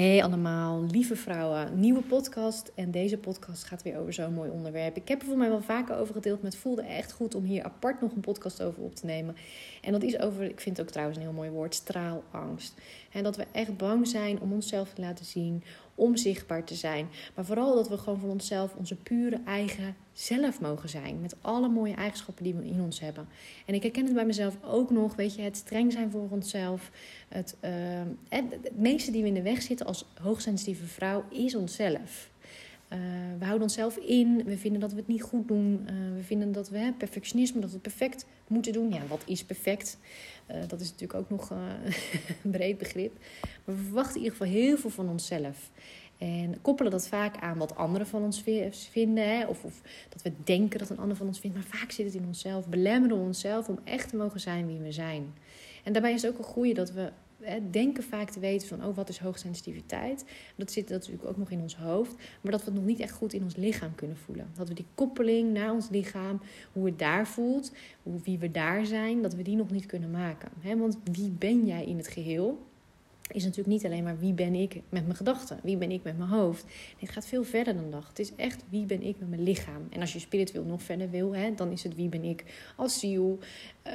Hey allemaal, lieve vrouwen, nieuwe podcast. En deze podcast gaat weer over zo'n mooi onderwerp. Ik heb er voor mij wel vaker over gedeeld, maar het voelde echt goed om hier apart nog een podcast over op te nemen. En dat is over, ik vind het ook trouwens een heel mooi woord, straalangst. En dat we echt bang zijn om onszelf te laten zien, om zichtbaar te zijn. Maar vooral dat we gewoon van onszelf onze pure eigen zelf mogen zijn. Met alle mooie eigenschappen die we in ons hebben. En ik herken het bij mezelf ook nog, weet je, het streng zijn voor onszelf. Het, uh, het meeste die we in de weg zitten als hoogsensitieve vrouw is onszelf. Uh, we houden onszelf in, we vinden dat we het niet goed doen. Uh, we vinden dat we perfectionisme, dat we het perfect moeten doen. Ja, wat is perfect? Uh, dat is natuurlijk ook nog een breed begrip. Maar we verwachten in ieder geval heel veel van onszelf. En koppelen dat vaak aan wat anderen van ons vinden. Hè? Of, of, dat we denken dat een ander van ons vindt. Maar vaak zit het in onszelf. Belemmeren we onszelf om echt te mogen zijn wie we zijn. En daarbij is het ook een goede dat we hè, denken vaak te weten van... oh, wat is hoogsensitiviteit? Dat zit natuurlijk ook nog in ons hoofd. Maar dat we het nog niet echt goed in ons lichaam kunnen voelen. Dat we die koppeling naar ons lichaam, hoe het daar voelt... hoe, wie we daar zijn, dat we die nog niet kunnen maken. Hè? Want wie ben jij in het geheel is natuurlijk niet alleen maar wie ben ik met mijn gedachten, wie ben ik met mijn hoofd. het gaat veel verder dan dat. Het is echt wie ben ik met mijn lichaam. En als je spiritueel nog verder wil, hè, dan is het wie ben ik als ziel. Uh,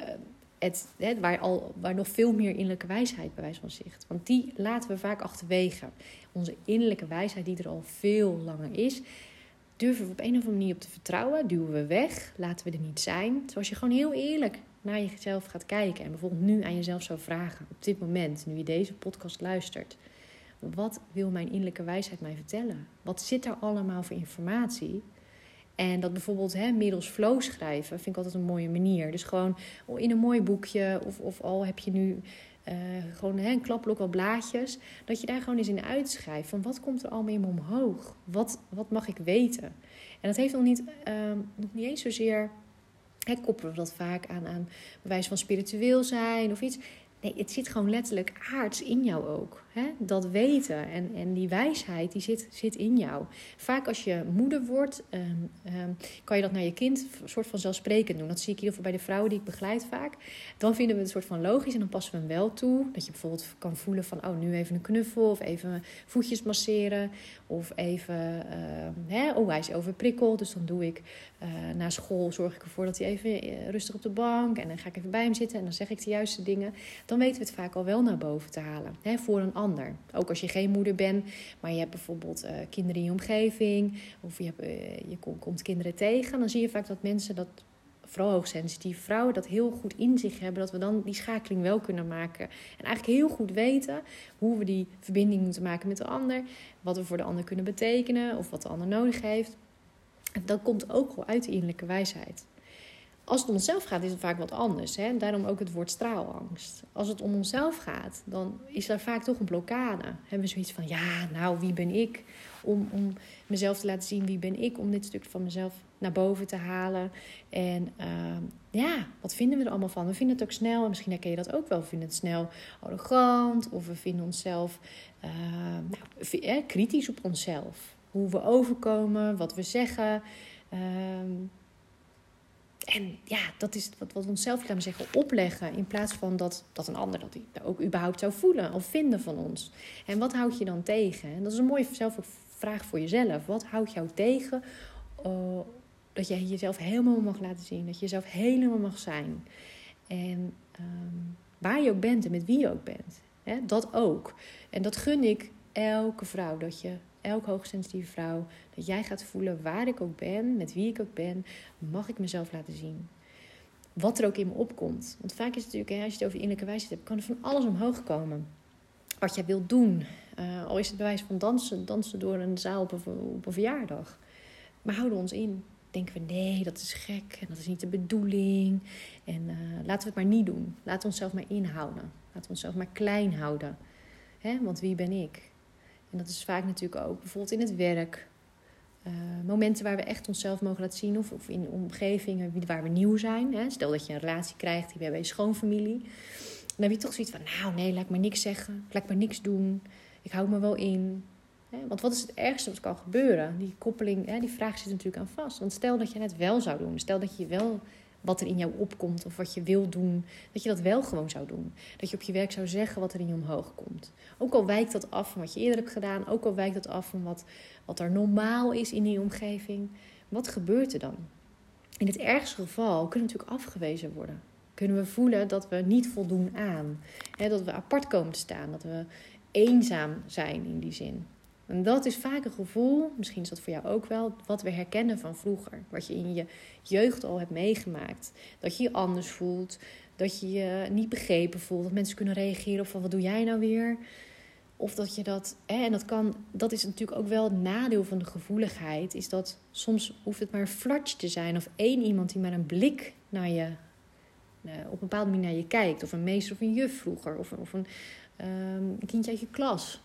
het, waar, al, waar nog veel meer innerlijke wijsheid bij wijze van zicht. Want die laten we vaak achterwege. Onze innerlijke wijsheid, die er al veel langer is, durven we op een of andere manier op te vertrouwen. Duwen we weg, laten we er niet zijn. Zoals je gewoon heel eerlijk naar jezelf gaat kijken en bijvoorbeeld nu aan jezelf zou vragen, op dit moment, nu je deze podcast luistert, wat wil mijn innerlijke wijsheid mij vertellen? Wat zit daar allemaal voor informatie? En dat bijvoorbeeld hè, middels flow schrijven vind ik altijd een mooie manier. Dus gewoon in een mooi boekje of, of al heb je nu uh, gewoon hè, een klapblok al blaadjes. Dat je daar gewoon eens in uitschrijft. Van wat komt er allemaal in me omhoog? Wat, wat mag ik weten? En dat heeft nog niet, uh, nog niet eens zozeer He, koppelen we dat vaak aan, aan bewijs van spiritueel zijn of iets. Nee, het zit gewoon letterlijk aards in jou ook. Dat weten en, en die wijsheid, die zit, zit in jou. Vaak als je moeder wordt, um, um, kan je dat naar je kind een soort van zelfsprekend doen. Dat zie ik in ieder bij de vrouwen die ik begeleid vaak. Dan vinden we het een soort van logisch en dan passen we hem wel toe. Dat je bijvoorbeeld kan voelen van, oh, nu even een knuffel of even voetjes masseren. Of even, hè, oh, hij is overprikkeld, dus dan doe ik uh, na school, zorg ik ervoor dat hij even uh, rustig op de bank. En dan ga ik even bij hem zitten en dan zeg ik de juiste dingen. Dan weten we het vaak al wel naar boven te halen, voor een ander. Ook als je geen moeder bent, maar je hebt bijvoorbeeld uh, kinderen in je omgeving. Of je, hebt, je komt kinderen tegen. Dan zie je vaak dat mensen dat vooral hoogsensitieve vrouwen dat heel goed in zich hebben. Dat we dan die schakeling wel kunnen maken. En eigenlijk heel goed weten hoe we die verbinding moeten maken met de ander. Wat we voor de ander kunnen betekenen of wat de ander nodig heeft. En dat komt ook wel uit de innerlijke wijsheid. Als het om onszelf gaat, is het vaak wat anders. Hè? Daarom ook het woord straalangst. Als het om onszelf gaat, dan is daar vaak toch een blokkade. Hebben we zoiets van, ja, nou, wie ben ik? Om, om mezelf te laten zien, wie ben ik? Om dit stuk van mezelf naar boven te halen. En uh, ja, wat vinden we er allemaal van? We vinden het ook snel, en misschien herken je dat ook wel. We vinden het snel arrogant. Of we vinden onszelf uh, nou, kritisch op onszelf. Hoe we overkomen, wat we zeggen. Uh, en ja, dat is wat, wat we onszelf, laten zeggen, opleggen. In plaats van dat, dat een ander dat ook überhaupt zou voelen of vinden van ons. En wat houd je dan tegen? En dat is een mooie vraag voor jezelf. Wat houdt jou tegen uh, dat jij jezelf helemaal mag laten zien? Dat je jezelf helemaal mag zijn. En um, waar je ook bent en met wie je ook bent. Hè, dat ook. En dat gun ik elke vrouw. Dat je elke hoogsensitieve vrouw, dat jij gaat voelen waar ik ook ben, met wie ik ook ben, mag ik mezelf laten zien. Wat er ook in me opkomt. Want vaak is het natuurlijk, als je het over innerlijke wijsheid hebt, kan er van alles omhoog komen. Wat jij wilt doen. Uh, al is het bewijs van dansen, dansen door een zaal op een, op een verjaardag. Maar houden we ons in. Denken we, nee, dat is gek en dat is niet de bedoeling. En uh, laten we het maar niet doen. Laten we onszelf maar inhouden. Laten we onszelf maar klein houden. Hè? Want wie ben ik? En dat is vaak natuurlijk ook bijvoorbeeld in het werk. Uh, momenten waar we echt onszelf mogen laten zien. Of, of in omgevingen waar we nieuw zijn. Hè. Stel dat je een relatie krijgt die we hebben bij je schoonfamilie. Dan heb je toch zoiets van, nou nee, laat maar niks zeggen. Laat maar niks doen. Ik hou me wel in. Want wat is het ergste wat kan gebeuren? Die koppeling, die vraag zit natuurlijk aan vast. Want stel dat je het wel zou doen. Stel dat je wel wat er in jou opkomt of wat je wil doen, dat je dat wel gewoon zou doen. Dat je op je werk zou zeggen wat er in je omhoog komt. Ook al wijkt dat af van wat je eerder hebt gedaan, ook al wijkt dat af van wat, wat er normaal is in die omgeving. Wat gebeurt er dan? In het ergste geval kunnen we natuurlijk afgewezen worden. Kunnen we voelen dat we niet voldoen aan. dat we apart komen te staan. Dat we eenzaam zijn in die zin. En dat is vaak een gevoel, misschien is dat voor jou ook wel, wat we herkennen van vroeger. Wat je in je jeugd al hebt meegemaakt. Dat je je anders voelt, dat je je niet begrepen voelt, dat mensen kunnen reageren op van wat doe jij nou weer? Of dat je dat, hè, en dat kan, dat is natuurlijk ook wel het nadeel van de gevoeligheid, is dat soms hoeft het maar een flatje te zijn of één iemand die maar een blik naar je, eh, op een bepaalde manier naar je kijkt. Of een meester of een juf vroeger, of, of um, een kindje uit je klas.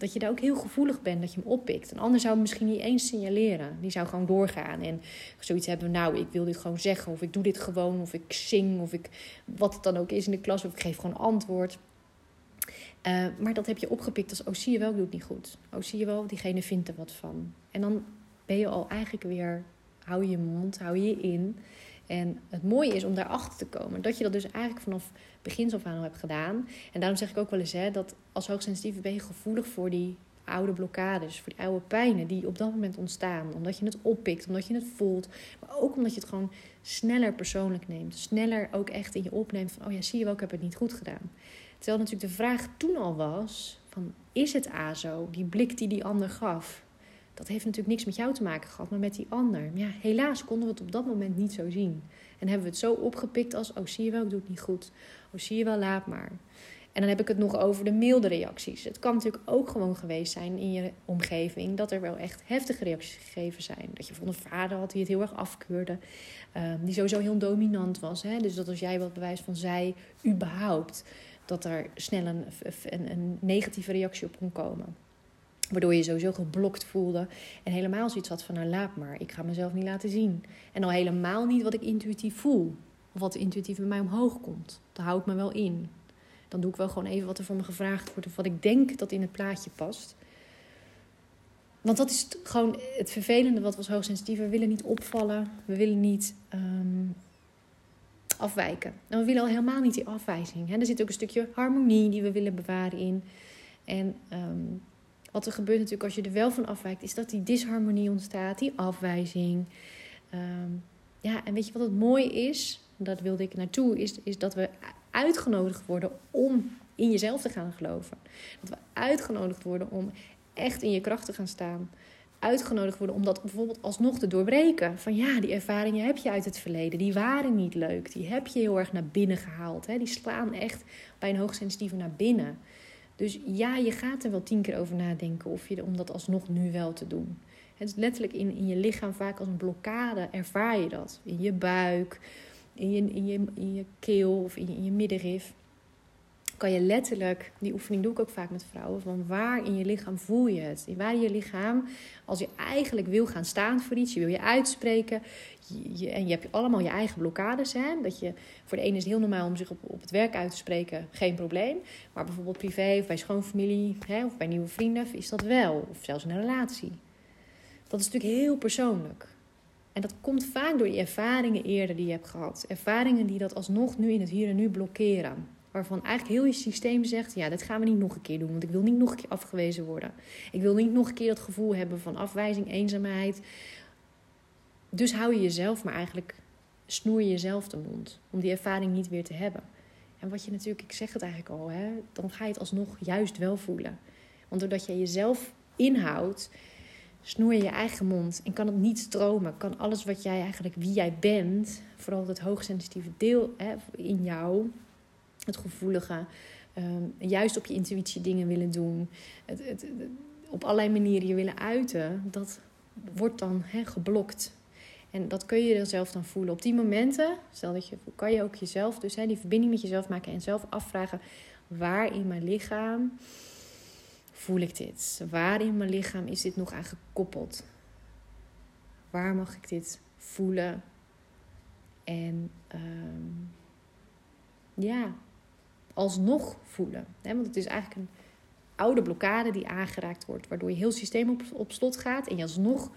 Dat je daar ook heel gevoelig bent, dat je hem oppikt. Een ander zou hem misschien niet eens signaleren. Die zou gewoon doorgaan en zoiets hebben. Nou, ik wil dit gewoon zeggen. Of ik doe dit gewoon. Of ik zing. Of ik, wat het dan ook is in de klas. Of ik geef gewoon antwoord. Uh, maar dat heb je opgepikt als, oh zie je wel, ik doe het niet goed. Oh zie je wel, diegene vindt er wat van. En dan ben je al eigenlijk weer, hou je mond, hou je in. En het mooie is om daarachter te komen. Dat je dat dus eigenlijk vanaf begins af aan al hebt gedaan. En daarom zeg ik ook wel eens hè, dat als hoogsensitieve ben je gevoelig voor die oude blokkades, voor die oude pijnen die op dat moment ontstaan. Omdat je het oppikt, omdat je het voelt. Maar ook omdat je het gewoon sneller persoonlijk neemt. Sneller ook echt in je opneemt van, oh ja, zie je wel, ik heb het niet goed gedaan. Terwijl natuurlijk de vraag toen al was, van is het A zo? Die blik die die ander gaf. Dat heeft natuurlijk niks met jou te maken gehad, maar met die ander. Ja, helaas konden we het op dat moment niet zo zien. En hebben we het zo opgepikt als, oh zie je wel, ik doe het niet goed. Oh zie je wel, laat maar. En dan heb ik het nog over de milde reacties. Het kan natuurlijk ook gewoon geweest zijn in je omgeving dat er wel echt heftige reacties gegeven zijn. Dat je van een vader had die het heel erg afkeurde, ehm, die sowieso heel dominant was. Hè? Dus dat als jij wat bewijs van zij, überhaupt, dat er snel een, een, een negatieve reactie op kon komen. Waardoor je sowieso geblokt voelde. En helemaal zoiets had van, nou laat maar, ik ga mezelf niet laten zien. En al helemaal niet wat ik intuïtief voel. Of wat intuïtief bij mij omhoog komt. Dat houdt me wel in. Dan doe ik wel gewoon even wat er van me gevraagd wordt. Of wat ik denk dat in het plaatje past. Want dat is gewoon het vervelende wat we als hoogsensitief. We willen niet opvallen. We willen niet ehm, afwijken. En we willen al helemaal niet die afwijzing. Hè? Er zit ook een stukje harmonie die we willen bewaren in. En ehm, wat er gebeurt natuurlijk als je er wel van afwijkt, is dat die disharmonie ontstaat, die afwijzing. Ehm, ja, en weet je wat het mooie is? Dat wilde ik naartoe, is, is dat we uitgenodigd worden om in jezelf te gaan geloven. Dat we uitgenodigd worden om echt in je kracht te gaan staan. Uitgenodigd worden om dat bijvoorbeeld alsnog te doorbreken. Van ja, die ervaringen heb je uit het verleden. Die waren niet leuk. Die heb je heel erg naar binnen gehaald. Hè? Die slaan echt bij een hoogsensitieve naar binnen. Dus ja, je gaat er wel tien keer over nadenken of je, om dat alsnog nu wel te doen. Het is letterlijk in, in je lichaam vaak als een blokkade ervaar je dat. In je buik, in je, in je, in je keel of in je, in je middenrif. Kan je letterlijk, die oefening doe ik ook vaak met vrouwen, van waar in je lichaam voel je het? In waar in je lichaam, als je eigenlijk wil gaan staan voor iets, je wil je uitspreken, je, en je hebt allemaal je eigen blokkades. Hè? Dat je, voor de ene is het heel normaal om zich op, op het werk uit te spreken, geen probleem. Maar bijvoorbeeld privé of bij schoonfamilie hè, of bij nieuwe vrienden is dat wel. Of zelfs in een relatie. Dat is natuurlijk heel persoonlijk. En dat komt vaak door die ervaringen eerder die je hebt gehad. Ervaringen die dat alsnog nu in het hier en nu blokkeren. Waarvan eigenlijk heel je systeem zegt: ja, dat gaan we niet nog een keer doen. Want ik wil niet nog een keer afgewezen worden. Ik wil niet nog een keer dat gevoel hebben van afwijzing, eenzaamheid. Dus hou je jezelf maar eigenlijk, snoer je jezelf de mond. Om die ervaring niet weer te hebben. En wat je natuurlijk, ik zeg het eigenlijk al, hè, dan ga je het alsnog juist wel voelen. Want doordat je jezelf inhoudt, snoer je je eigen mond en kan het niet stromen. Kan alles wat jij eigenlijk, wie jij bent, vooral het hoogsensitieve deel hè, in jou, het gevoelige, um, juist op je intuïtie dingen willen doen, het, het, op allerlei manieren je willen uiten, dat wordt dan hè, geblokt. En dat kun je zelf dan voelen. Op die momenten, stel dat je, kan je ook jezelf, dus die verbinding met jezelf maken en zelf afvragen: waar in mijn lichaam voel ik dit? Waar in mijn lichaam is dit nog aan gekoppeld? Waar mag ik dit voelen? En um, ja, alsnog voelen. Want het is eigenlijk een oude blokkade die aangeraakt wordt, waardoor je heel systeem op, slot gaat en je alsnog,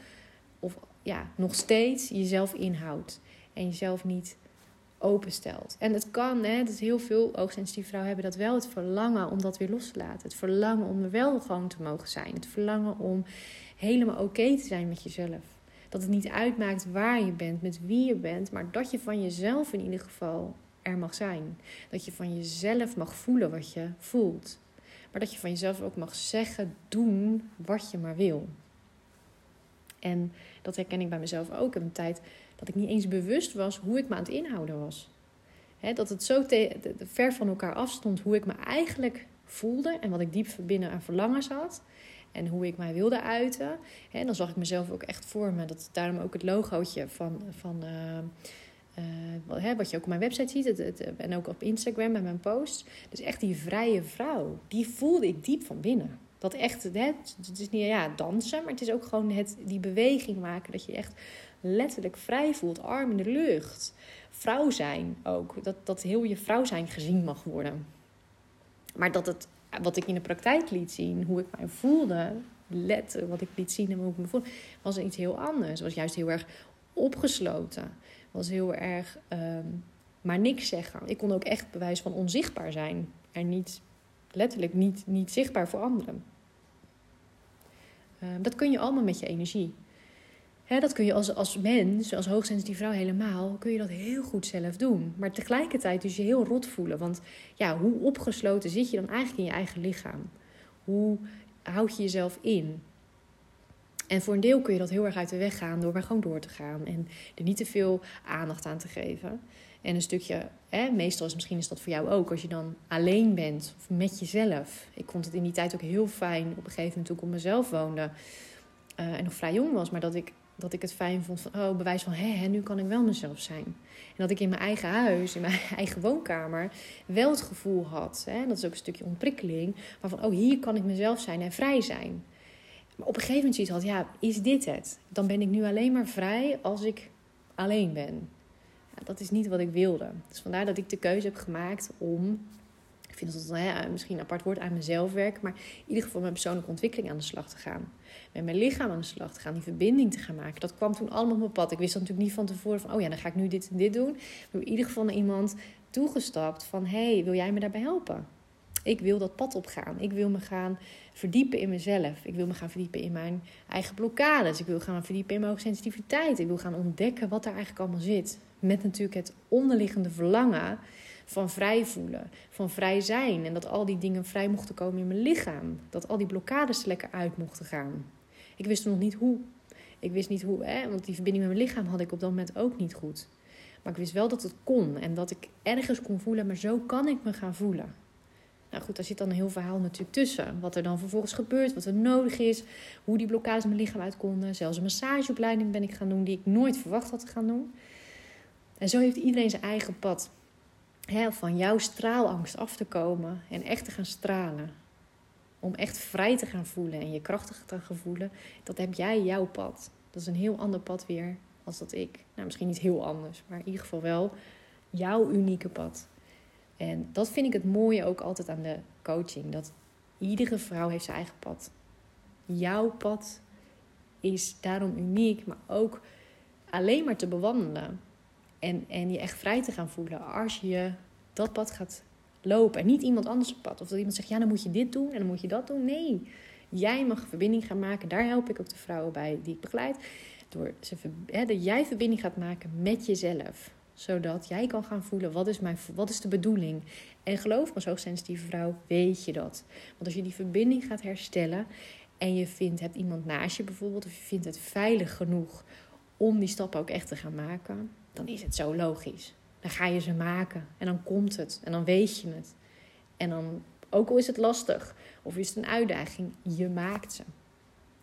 of ja, nog steeds jezelf inhoudt. En jezelf niet openstelt. En het kan, hè, dat heel veel oogsensitieve vrouwen hebben dat wel, het verlangen om dat weer los te laten. Het verlangen om er wel gewoon te mogen zijn. Het verlangen om helemaal oké te zijn met jezelf. Dat het niet uitmaakt waar je bent, met wie je bent, maar dat je van jezelf in ieder geval er mag zijn. Dat je van jezelf mag voelen wat je voelt. Maar dat je van jezelf ook mag zeggen, doen wat je maar wil. En dat herken ik bij mezelf ook in een tijd dat ik niet eens bewust was hoe ik me aan het inhouden was. dat het zo ver van elkaar afstond hoe ik me eigenlijk voelde en wat ik diep binnen aan verlangens had. En hoe ik mij wilde uiten. En dan zag ik mezelf ook echt voor me. Dat daarom ook het logootje van, van uh, wat je ook op mijn website ziet. Het, het, en ook op Instagram met mijn posts. Dus echt die vrije vrouw. Die voelde ik diep van binnen. Dat echt, het, het is niet ja, dansen, maar het is ook gewoon het, die beweging maken. Dat je echt letterlijk vrij voelt, arm in de lucht. Vrouw zijn ook. Dat, dat heel je vrouw zijn gezien mag worden. Maar dat het, wat ik in de praktijk liet zien, hoe ik mij voelde, wat ik liet zien en hoe ik me voelde, was iets heel anders. Het was juist heel erg opgesloten. Was heel erg ehm, maar niks zeggen. Ik kon ook echt bewijs van onzichtbaar zijn. En niet, letterlijk niet, niet zichtbaar voor anderen. Ehm, dat kun je allemaal met je energie. Dat kun je als, als mens, als hoogsensitieve vrouw helemaal, kun je dat heel goed zelf doen. Maar tegelijkertijd dus je heel rot voelen. Want ja, hoe opgesloten zit je dan eigenlijk in je eigen lichaam? Hoe houd je jezelf in? En voor een deel kun je dat heel erg uit de weg gaan door maar gewoon door te gaan. En er niet te veel aandacht aan te geven. En een stukje, hè, meestal is misschien is dat voor jou ook, als je dan alleen bent of met jezelf. Ik vond het in die tijd ook heel fijn, op een gegeven moment toen ik op mezelf woonde uh, en nog vrij jong was, maar dat ik dat ik het fijn vond van, oh, bewijs van, hé, nu kan ik wel mezelf zijn. En dat ik in mijn eigen huis, in mijn eigen woonkamer, wel het gevoel had, hè, dat is ook een stukje ontprikkeling, maar van, oh, hier kan ik mezelf zijn en vrij zijn. Maar op een gegeven moment zoiets had, ja, is dit het? Dan ben ik nu alleen maar vrij als ik alleen ben. Dat is niet wat ik wilde. Dus vandaar dat ik de keuze heb gemaakt om ik vind hè, misschien een apart woord aan mezelf werken, maar in ieder geval met persoonlijke ontwikkeling aan de slag te gaan. Met mijn lichaam aan de slag te gaan, die verbinding te gaan maken. Dat kwam toen allemaal op mijn pad. Ik wist natuurlijk niet van tevoren van, oh ja, dan ga ik nu dit en dit doen. Heb in ieder geval naar iemand toegestapt van, hey, wil jij me daarbij helpen? Ik wil dat pad opgaan. Ik wil me gaan verdiepen in mezelf. Ik wil me gaan verdiepen in mijn eigen blokkades. Ik wil gaan verdiepen in mijn sensitiviteit. Ik wil gaan ontdekken wat daar eigenlijk allemaal zit. Met natuurlijk het onderliggende verlangen van vrij voelen, van vrij zijn. En dat al die dingen vrij mochten komen in mijn lichaam. Dat al die blokkades er lekker uit mochten gaan. Ik wist nog niet hoe. Ik wist niet hoe, hè, want die verbinding met mijn lichaam had ik op dat moment ook niet goed. Maar ik wist wel dat het kon en dat ik ergens kon voelen, maar zo kan ik me gaan voelen. Nou goed, daar zit dan een heel verhaal natuurlijk tussen. Wat er dan vervolgens gebeurt, wat er nodig is, hoe die blokkades mijn lichaam uit konden. Zelfs een massageopleiding ben ik gaan doen die ik nooit verwacht had te gaan doen. En zo heeft iedereen zijn eigen pad van jouw straalangst af te komen en echt te gaan stralen. Om echt vrij te gaan voelen en je krachtig te gaan voelen, dat heb jij jouw pad. Dat is een heel ander pad weer als dat ik. Nou, misschien niet heel anders, maar in ieder geval wel jouw unieke pad. En dat vind ik het mooie ook altijd aan de coaching. Dat iedere vrouw heeft zijn eigen pad. Jouw pad is daarom uniek, maar ook alleen maar te bewandelen. En, en je echt vrij te gaan voelen als je dat pad gaat lopen. En niet iemand anders pad. Of dat iemand zegt, ja, dan moet je dit doen en dan moet je dat doen. Nee, jij mag verbinding gaan maken. Daar help ik ook de vrouwen bij die ik begeleid. Door ze, hè, dat jij verbinding gaat maken met jezelf. Zodat jij kan gaan voelen, wat is, mijn, wat is de bedoeling? En geloof me, als hoogsensitieve vrouw weet je dat. Want als je die verbinding gaat herstellen... en je vindt, hebt iemand naast je bijvoorbeeld... of je vindt het veilig genoeg om die stappen ook echt te gaan maken dan is het zo logisch. Dan ga je ze maken en dan komt het en dan weet je het. En dan, ook al is het lastig of is het een uitdaging, je maakt ze.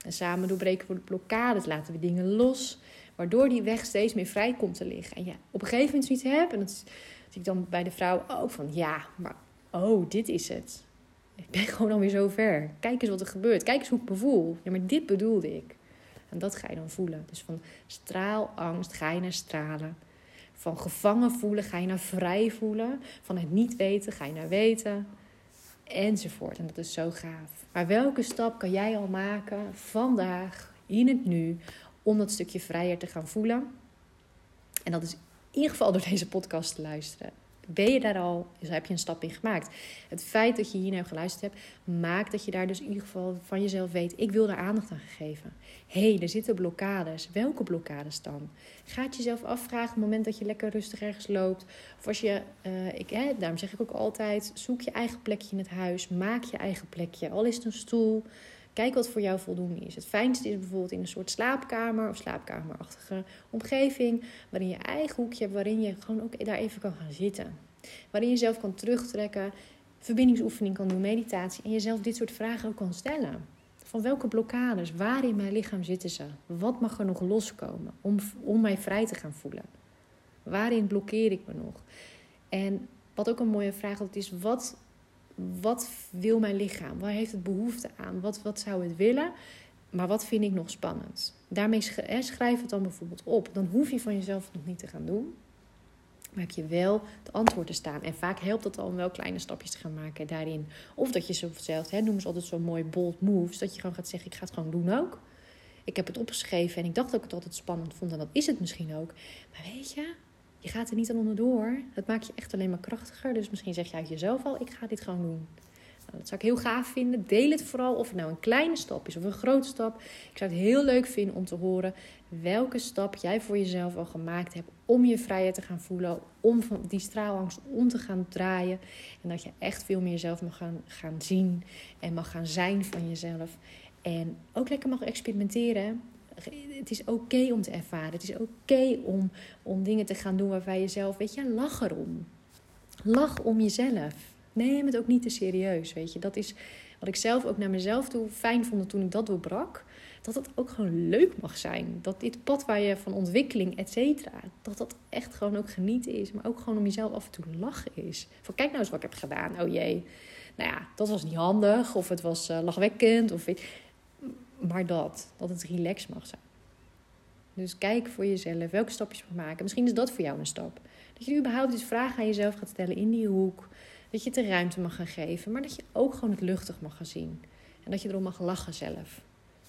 En samen doorbreken we de blokkades, laten we dingen los, waardoor die weg steeds meer vrij komt te liggen. En ja, op een gegeven moment zoiets heb, en dat zie ik dan bij de vrouw ook van, ja, maar oh, dit is het. Ik ben gewoon alweer zo ver. Kijk eens wat er gebeurt. Kijk eens hoe ik me voel. Ja, maar dit bedoelde ik. En dat ga je dan voelen. Dus van straalangst ga je naar stralen. Van gevangen voelen ga je naar vrij voelen. Van het niet weten ga je naar weten. Enzovoort. En dat is zo gaaf. Maar welke stap kan jij al maken vandaag, in het nu, om dat stukje vrijer te gaan voelen? En dat is In ieder geval door deze podcast te luisteren. Ben je daar al, dus heb je een stap in gemaakt. Het feit dat je hier naar geluisterd hebt, maakt dat je daar dus in ieder geval van jezelf weet: ik wil daar aandacht aan geven. Hé, hey, er zitten blokkades. Welke blokkades dan? Ga jezelf afvragen op het moment dat je lekker rustig ergens loopt. Of als je, uh, ik, hè, daarom zeg ik ook altijd: zoek je eigen plekje in het huis. Maak je eigen plekje. Al is het een stoel. Kijk wat voor jou voldoende is. Het fijnste is bijvoorbeeld in een soort slaapkamer of slaapkamerachtige omgeving. Waarin je eigen hoekje hebt, waarin je gewoon ook daar even kan gaan zitten. Waarin je zelf kan terugtrekken, verbindingsoefening kan doen, meditatie. En jezelf dit soort vragen ook kan stellen. Van welke blokkades, waar in mijn lichaam zitten ze? Wat mag er nog loskomen om, om mij vrij te gaan voelen? Waarin blokkeer ik me nog? En wat ook een mooie vraag is, wat wat wil mijn lichaam? Waar heeft het behoefte aan? Wat, wat zou het willen? Maar wat vind ik nog spannend? Daarmee schrijf het dan bijvoorbeeld op. Dan hoef je van jezelf nog niet te gaan doen. Maar heb je wel het antwoord te staan. En vaak helpt het al om wel kleine stapjes te gaan maken daarin. Of dat je zelf, noemen ze altijd zo'n mooi bold moves. Dat je gewoon gaat zeggen, ik ga het gewoon doen ook. Ik heb het opgeschreven en ik dacht dat ik het altijd spannend vond. En dat is het misschien ook. Maar weet je, je gaat er niet aan onderdoor. Dat maakt je echt alleen maar krachtiger. Dus misschien zeg je uit jezelf al, ik ga dit gewoon doen. Nou, dat zou ik heel gaaf vinden. Deel het vooral of het nou een kleine stap is of een grote stap. Ik zou het heel leuk vinden om te horen welke stap jij voor jezelf al gemaakt hebt om je vrijheid te gaan voelen, om van die straalangst om te gaan draaien en dat je echt veel meer jezelf mag gaan, gaan zien en mag gaan zijn van jezelf. En ook lekker mag experimenteren het is oké om te ervaren. Het is oké om, om dingen te gaan doen waarvan je zelf, weet je, lach erom. Lach om jezelf. Neem het ook niet te serieus, weet je. Dat is wat ik zelf ook naar mezelf toe fijn vond toen ik dat doorbrak. Dat het ook gewoon leuk mag zijn. Dat dit pad waar je van ontwikkeling, et cetera, dat dat echt gewoon ook genieten is. Maar ook gewoon om jezelf af en toe lachen is. Van kijk nou eens wat ik heb gedaan. Oh jee. Nou ja, dat was niet handig. Of het was uh, lachwekkend. Of weet maar dat, dat het relaxed mag zijn. Dus kijk voor jezelf welke stapjes mag maken. Misschien is dat voor jou een stap. Dat je überhaupt eens vragen aan jezelf gaat stellen in die hoek. Dat je het de ruimte mag gaan geven, maar dat je ook gewoon het luchtig mag gaan zien. En dat je erom mag lachen zelf.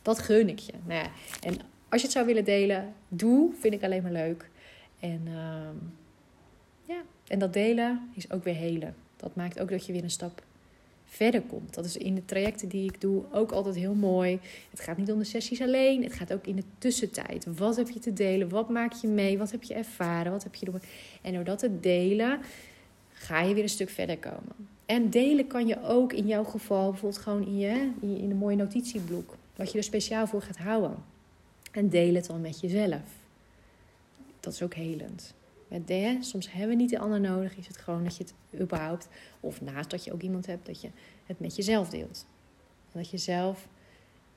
Dat gun ik je. Nou ja, en als je het zou willen delen, doe. Vind ik alleen maar leuk. En, uh, ja. en dat delen is ook weer helen. Dat maakt ook dat je weer een stap verder komt. Dat is in de trajecten die ik doe ook altijd heel mooi. Het gaat niet om de sessies alleen, het gaat ook in de tussentijd. Wat heb je te delen? Wat maak je mee? Wat heb je ervaren? Wat heb je door? En door dat te delen, ga je weer een stuk verder komen. En delen kan je ook in jouw geval bijvoorbeeld gewoon in, je, in een mooie notitieblok. Wat je er speciaal voor gaat houden. En deel het dan met jezelf. Dat is ook helend. Soms hebben we niet de ander nodig. Is het gewoon dat je het überhaupt, of naast dat je ook iemand hebt, dat je het met jezelf deelt. Dat je zelf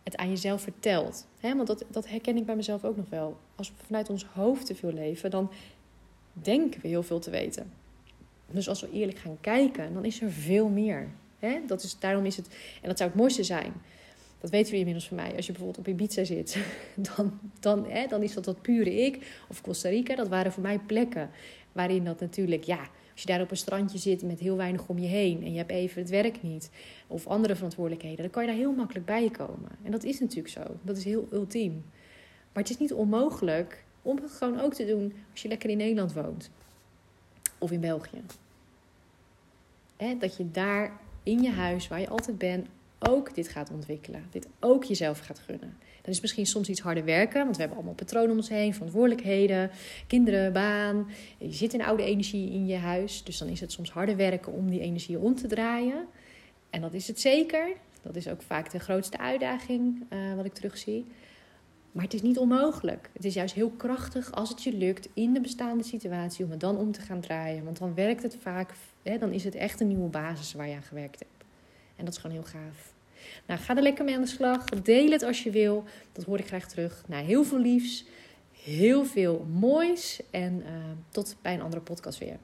het aan jezelf vertelt. Want dat, dat herken ik bij mezelf ook nog wel. Als we vanuit ons hoofd te veel leven, dan denken we heel veel te weten. Dus als we eerlijk gaan kijken, dan is er veel meer. Dat is, daarom is het, en dat zou het mooiste zijn dat weten jullie inmiddels van mij. Als je bijvoorbeeld op Ibiza zit, dan, dan, hè, dan is dat dat pure ik. Of Costa Rica, dat waren voor mij plekken waarin dat natuurlijk, ja, als je daar op een strandje zit met heel weinig om je heen en je hebt even het werk niet of andere verantwoordelijkheden, dan kan je daar heel makkelijk bij komen. En dat is natuurlijk zo. Dat is heel ultiem. Maar het is niet onmogelijk om het gewoon ook te doen als je lekker in Nederland woont of in België. Hè, dat je daar in je huis, waar je altijd bent, ook dit gaat ontwikkelen. Dit ook jezelf gaat gunnen. Dat is misschien soms iets harder werken, want we hebben allemaal patronen om ons heen, verantwoordelijkheden, kinderen, baan. Je zit in oude energie in je huis, dus dan is het soms harder werken om die energie om te draaien. En dat is het zeker. Dat is ook vaak de grootste uitdaging uh, wat ik terugzie. Maar het is niet onmogelijk. Het is juist heel krachtig als het je lukt in de bestaande situatie om het dan om te gaan draaien. Want dan werkt het vaak, hè, dan is het echt een nieuwe basis waar je aan gewerkt hebt. En dat is gewoon heel gaaf. Nou, ga er lekker mee aan de slag. Deel het als je wil. Dat hoor ik graag terug. Nou, heel veel liefs. Heel veel moois. En uh, tot bij een andere podcast weer.